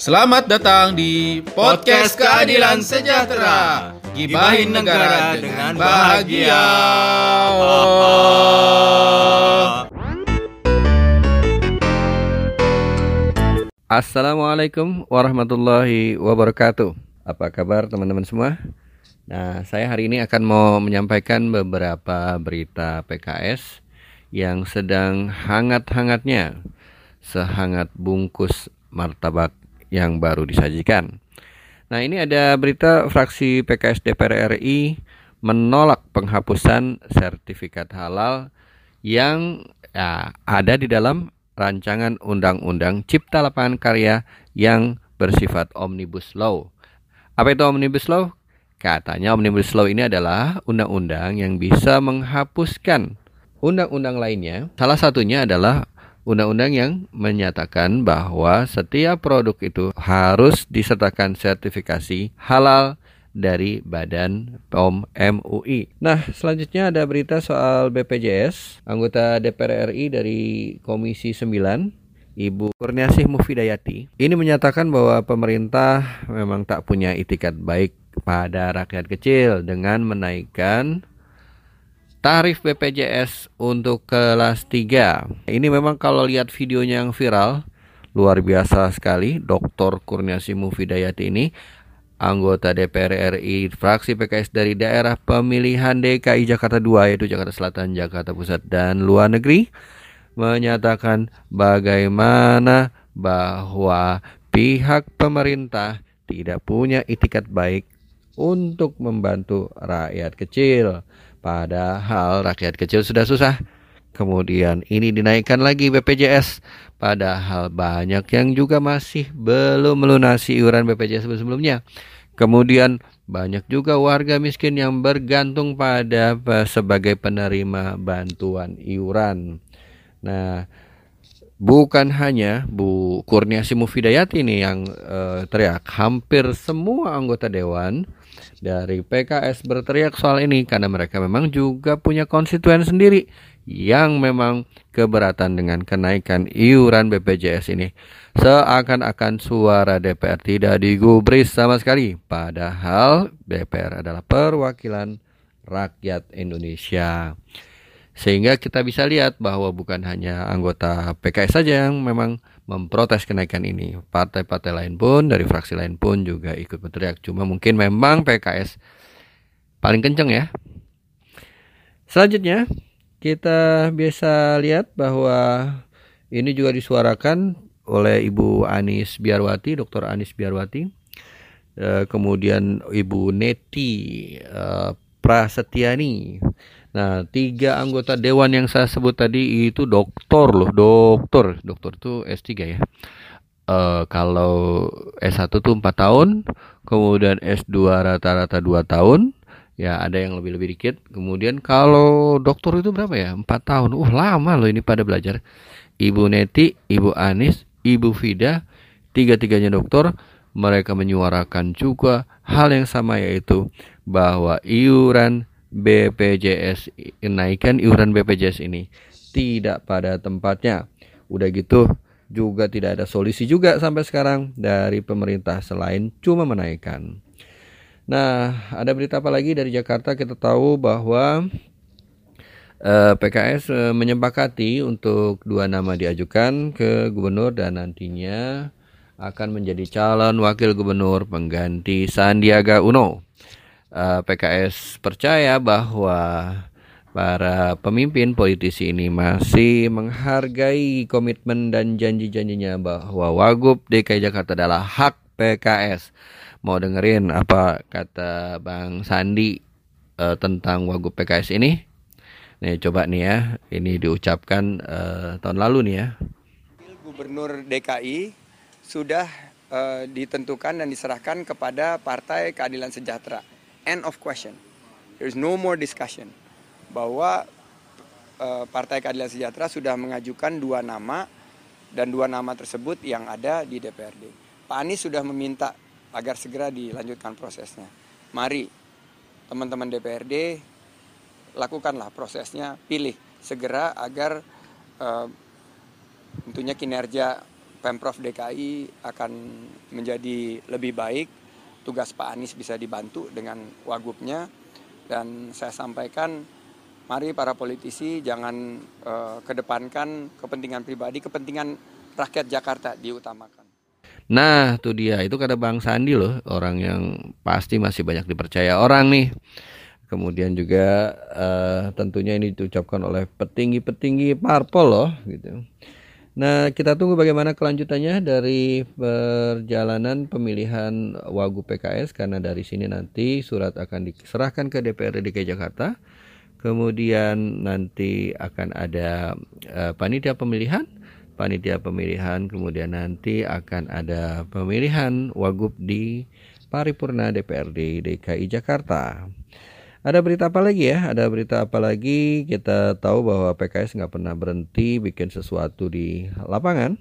Selamat datang di Podcast Keadilan Sejahtera. Gibahin negara dengan bahagia. Assalamualaikum warahmatullahi wabarakatuh. Apa kabar teman-teman semua? Nah, saya hari ini akan mau menyampaikan beberapa berita PKS yang sedang hangat-hangatnya, sehangat bungkus martabak yang baru disajikan. Nah, ini ada berita fraksi PKS DPR RI menolak penghapusan sertifikat halal yang ya, ada di dalam rancangan undang-undang Cipta Lapangan Karya yang bersifat omnibus law. Apa itu omnibus law? Katanya Omnibus Law ini adalah undang-undang yang bisa menghapuskan undang-undang lainnya. Salah satunya adalah undang-undang yang menyatakan bahwa setiap produk itu harus disertakan sertifikasi halal dari Badan POM MUI. Nah, selanjutnya ada berita soal BPJS. Anggota DPR RI dari Komisi 9 Ibu Kurniasih Mufidayati ini menyatakan bahwa pemerintah memang tak punya itikat baik pada rakyat kecil dengan menaikkan tarif BPJS untuk kelas 3. Ini memang kalau lihat videonya yang viral luar biasa sekali Dr. Kurniasi Mufidayati ini anggota DPR RI fraksi PKS dari daerah pemilihan DKI Jakarta 2 yaitu Jakarta Selatan, Jakarta Pusat dan luar negeri menyatakan bagaimana bahwa pihak pemerintah tidak punya itikat baik untuk membantu rakyat kecil. Padahal rakyat kecil sudah susah. Kemudian ini dinaikkan lagi BPJS. Padahal banyak yang juga masih belum melunasi iuran BPJS sebelumnya. Kemudian banyak juga warga miskin yang bergantung pada sebagai penerima bantuan iuran. Nah, bukan hanya Bu Kurniasi Mufidayati ini yang uh, teriak, hampir semua anggota dewan dari PKS berteriak soal ini karena mereka memang juga punya konstituen sendiri yang memang keberatan dengan kenaikan iuran BPJS ini. Seakan-akan suara DPR tidak digubris sama sekali, padahal DPR adalah perwakilan rakyat Indonesia. Sehingga kita bisa lihat bahwa bukan hanya anggota PKS saja yang memang memprotes kenaikan ini. Partai-partai lain pun dari fraksi lain pun juga ikut berteriak. Cuma mungkin memang PKS paling kenceng ya. Selanjutnya kita bisa lihat bahwa ini juga disuarakan oleh Ibu Anis Biarwati, Dr. Anis Biarwati. Eh, kemudian Ibu Neti eh, Prasetyani Nah, tiga anggota dewan yang saya sebut tadi itu doktor loh, doktor. Doktor itu S3 ya. Uh, kalau S1 tuh 4 tahun, kemudian S2 rata-rata 2 tahun, ya ada yang lebih-lebih dikit. Kemudian kalau doktor itu berapa ya? 4 tahun. Uh, lama loh ini pada belajar. Ibu Neti, Ibu Anis, Ibu Fida, tiga-tiganya doktor, mereka menyuarakan juga hal yang sama yaitu bahwa iuran BPJS naikkan iuran BPJS ini tidak pada tempatnya. Udah gitu juga tidak ada solusi juga sampai sekarang dari pemerintah selain cuma menaikkan. Nah, ada berita apa lagi dari Jakarta? Kita tahu bahwa eh, PKS eh, menyepakati untuk dua nama diajukan ke gubernur dan nantinya akan menjadi calon wakil gubernur pengganti Sandiaga Uno uh, eh, PKS percaya bahwa para pemimpin politisi ini masih menghargai komitmen dan janji-janjinya bahwa Wagub DKI Jakarta adalah hak PKS. Mau dengerin apa kata Bang Sandi uh, tentang Wagub PKS ini? Nih coba nih ya, ini diucapkan uh, tahun lalu nih ya. Gubernur DKI sudah uh, ditentukan dan diserahkan kepada Partai Keadilan Sejahtera end of question. There is no more discussion bahwa uh, Partai Keadilan Sejahtera sudah mengajukan dua nama dan dua nama tersebut yang ada di DPRD. Pak Anies sudah meminta agar segera dilanjutkan prosesnya. Mari teman-teman DPRD lakukanlah prosesnya, pilih segera agar uh, tentunya kinerja Pemprov DKI akan menjadi lebih baik, tugas Pak Anies bisa dibantu dengan wagubnya dan saya sampaikan mari para politisi jangan uh, kedepankan kepentingan pribadi, kepentingan rakyat Jakarta diutamakan. Nah, itu dia. Itu kata Bang Sandi loh, orang yang pasti masih banyak dipercaya orang nih. Kemudian juga uh, tentunya ini diucapkan oleh petinggi-petinggi parpol loh gitu. Nah, kita tunggu bagaimana kelanjutannya dari perjalanan pemilihan Wagub PKS karena dari sini nanti surat akan diserahkan ke DPRD DKI Jakarta. Kemudian nanti akan ada uh, panitia pemilihan, panitia pemilihan, kemudian nanti akan ada pemilihan Wagub di paripurna DPRD DKI Jakarta. Ada berita apa lagi ya? Ada berita apa lagi? Kita tahu bahwa PKS nggak pernah berhenti bikin sesuatu di lapangan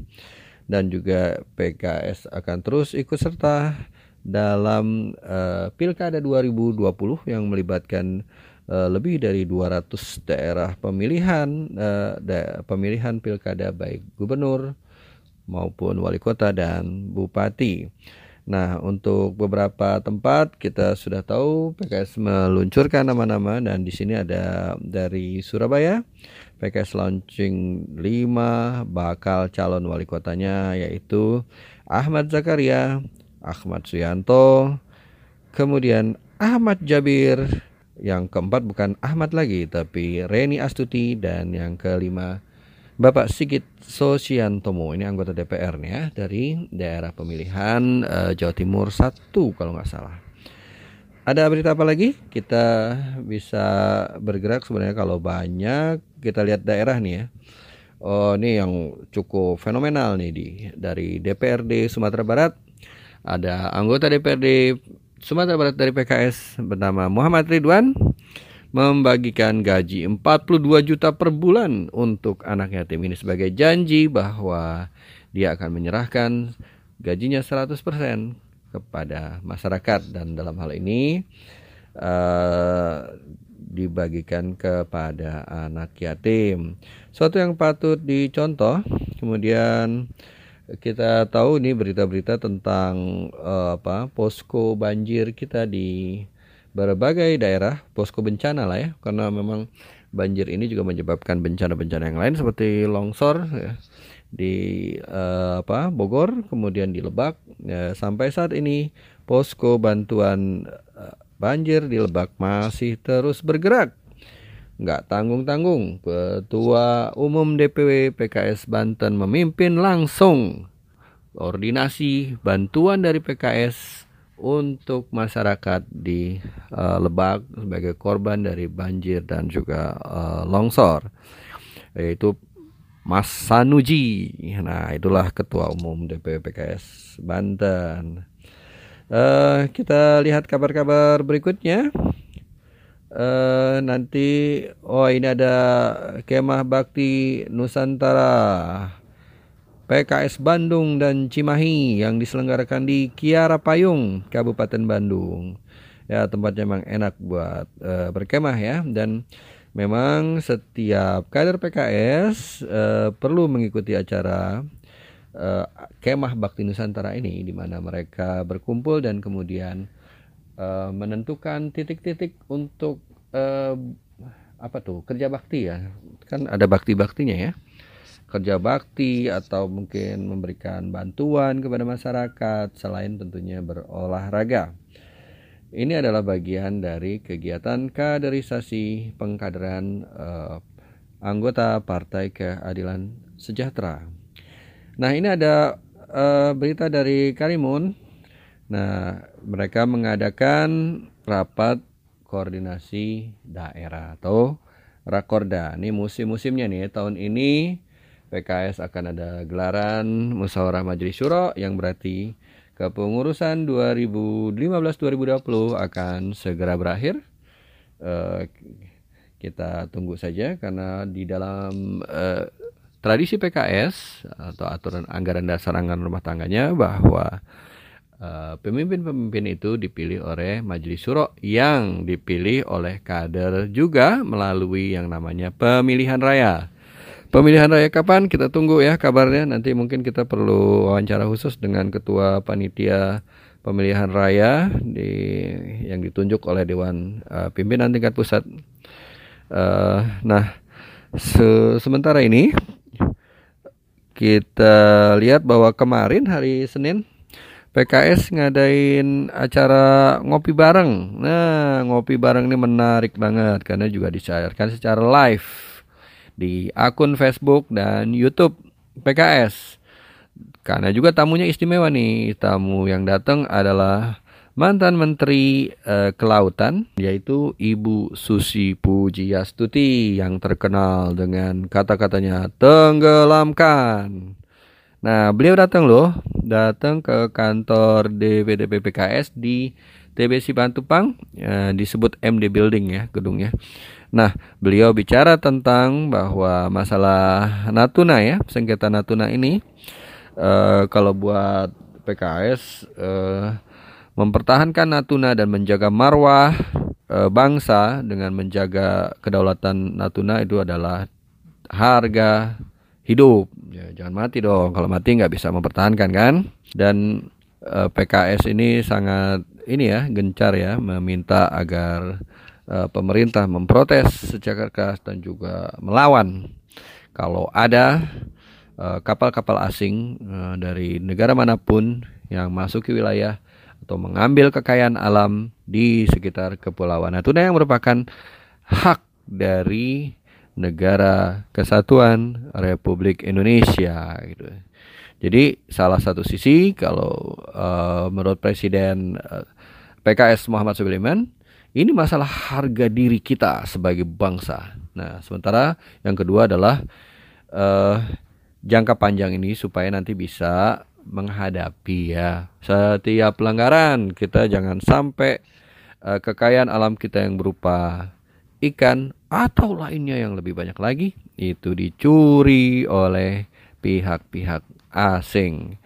dan juga PKS akan terus ikut serta dalam uh, Pilkada 2020 yang melibatkan uh, lebih dari 200 daerah pemilihan uh, da pemilihan pilkada baik gubernur maupun wali kota dan bupati. Nah, untuk beberapa tempat kita sudah tahu PKS meluncurkan nama-nama dan di sini ada dari Surabaya PKS launching 5 bakal calon wali kotanya yaitu Ahmad Zakaria, Ahmad Suyanto, kemudian Ahmad Jabir, yang keempat bukan Ahmad lagi tapi Reni Astuti dan yang kelima Bapak Sigit Sosiantomo ini anggota DPR nih ya dari daerah pemilihan uh, Jawa Timur 1 kalau nggak salah. Ada berita apa lagi? Kita bisa bergerak sebenarnya kalau banyak kita lihat daerah nih ya. Oh ini yang cukup fenomenal nih di dari DPRD Sumatera Barat. Ada anggota DPRD Sumatera Barat dari PKS bernama Muhammad Ridwan membagikan gaji 42 juta per bulan untuk anak yatim ini sebagai janji bahwa dia akan menyerahkan gajinya 100% kepada masyarakat dan dalam hal ini uh, dibagikan kepada anak yatim. Suatu yang patut dicontoh. Kemudian kita tahu nih berita-berita tentang uh, apa posko banjir kita di berbagai daerah posko bencana lah ya. Karena memang banjir ini juga menyebabkan bencana-bencana yang lain seperti longsor ya, di uh, apa Bogor kemudian di Lebak ya, sampai saat ini posko bantuan uh, banjir di Lebak masih terus bergerak. Nggak tanggung-tanggung. Ketua Umum DPW PKS Banten memimpin langsung koordinasi bantuan dari PKS untuk masyarakat di uh, Lebak sebagai korban dari banjir dan juga uh, longsor yaitu Mas Sanuji. Nah, itulah ketua umum DPW PKS Banten. Uh, kita lihat kabar-kabar berikutnya. Uh, nanti oh ini ada kemah bakti Nusantara PKS Bandung dan Cimahi yang diselenggarakan di Kiara Payung, Kabupaten Bandung. Ya, tempatnya memang enak buat uh, berkemah ya. Dan memang setiap kader PKS uh, eh, perlu mengikuti acara uh, kemah Bakti Nusantara ini di mana mereka berkumpul dan kemudian uh, menentukan titik-titik untuk uh, apa tuh kerja bakti ya. Kan ada bakti-baktinya ya kerja bakti atau mungkin memberikan bantuan kepada masyarakat selain tentunya berolahraga. Ini adalah bagian dari kegiatan kaderisasi pengkaderan uh, anggota Partai Keadilan Sejahtera. Nah, ini ada uh, berita dari Karimun. Nah, mereka mengadakan rapat koordinasi daerah atau Rakorda. Ini musim-musimnya nih tahun ini PKS akan ada gelaran musyawarah majelis syuro yang berarti kepengurusan 2015-2020 akan segera berakhir. Uh, kita tunggu saja karena di dalam uh, tradisi PKS atau aturan anggaran dasar anggaran rumah tangganya bahwa eh, pemimpin-pemimpin itu dipilih oleh majelis syuro yang dipilih oleh kader juga melalui yang namanya pemilihan raya Pemilihan raya kapan? Kita tunggu ya kabarnya. Nanti mungkin kita perlu wawancara khusus dengan ketua panitia pemilihan raya di yang ditunjuk oleh Dewan uh, Pimpinan tingkat pusat. Uh, nah, se sementara ini kita lihat bahwa kemarin hari Senin PKS ngadain acara ngopi bareng. Nah, ngopi bareng ini menarik banget karena juga disiarkan secara live di akun Facebook dan YouTube PKS. Karena juga tamunya istimewa nih. Tamu yang datang adalah mantan Menteri eh, Kelautan yaitu Ibu Susi Pujiastuti yang terkenal dengan kata-katanya tenggelamkan. Nah, beliau datang loh, datang ke kantor DPDP PKS di TBC Pantupang, ya, disebut MD Building ya gedungnya. Nah, beliau bicara tentang bahwa masalah Natuna ya, sengketa Natuna ini uh, kalau buat PKS uh, mempertahankan Natuna dan menjaga marwah uh, bangsa dengan menjaga kedaulatan Natuna itu adalah harga hidup. Ya, jangan mati dong. Kalau mati nggak bisa mempertahankan kan. Dan PKS ini sangat ini ya gencar ya meminta agar uh, pemerintah memprotes secara keras dan juga melawan kalau ada eh, kapal-kapal uh, asing uh, dari negara mana pun yang masuk ke wilayah atau mengambil kekayaan alam di sekitar kepulauan Natuna yang merupakan hak dari negara kesatuan Republik Indonesia gitu. Jadi salah satu sisi kalau uh, menurut Presiden uh, PKS Muhammad Sulaiman ini masalah harga diri kita sebagai bangsa. Nah, sementara yang kedua adalah uh, jangka panjang ini supaya nanti bisa menghadapi ya setiap pelanggaran kita jangan sampai uh, kekayaan alam kita yang berupa ikan atau lainnya yang lebih banyak lagi itu dicuri oleh pihak-pihak asing.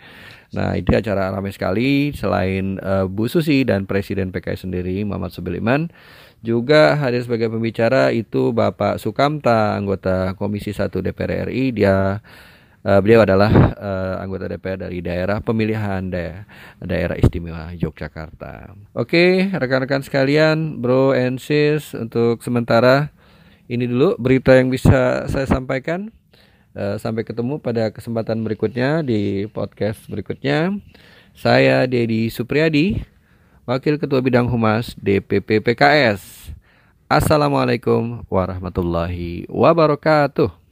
Nah, ini acara ramai sekali selain uh, Bu Susi dan Presiden PKS sendiri Muhammad Sobiliman juga hadir sebagai pembicara itu Bapak Sukamta anggota Komisi 1 DPR RI dia uh, beliau adalah uh, anggota DPR dari daerah pemilihan daerah, daerah istimewa Yogyakarta. Oke, rekan-rekan sekalian, bro and sis untuk sementara ini dulu berita yang bisa saya sampaikan. Eh, sampai ketemu pada kesempatan berikutnya di podcast berikutnya. Saya Dedi Supriyadi, Wakil Ketua Bidang Humas DPP PKS. Assalamualaikum warahmatullahi wabarakatuh.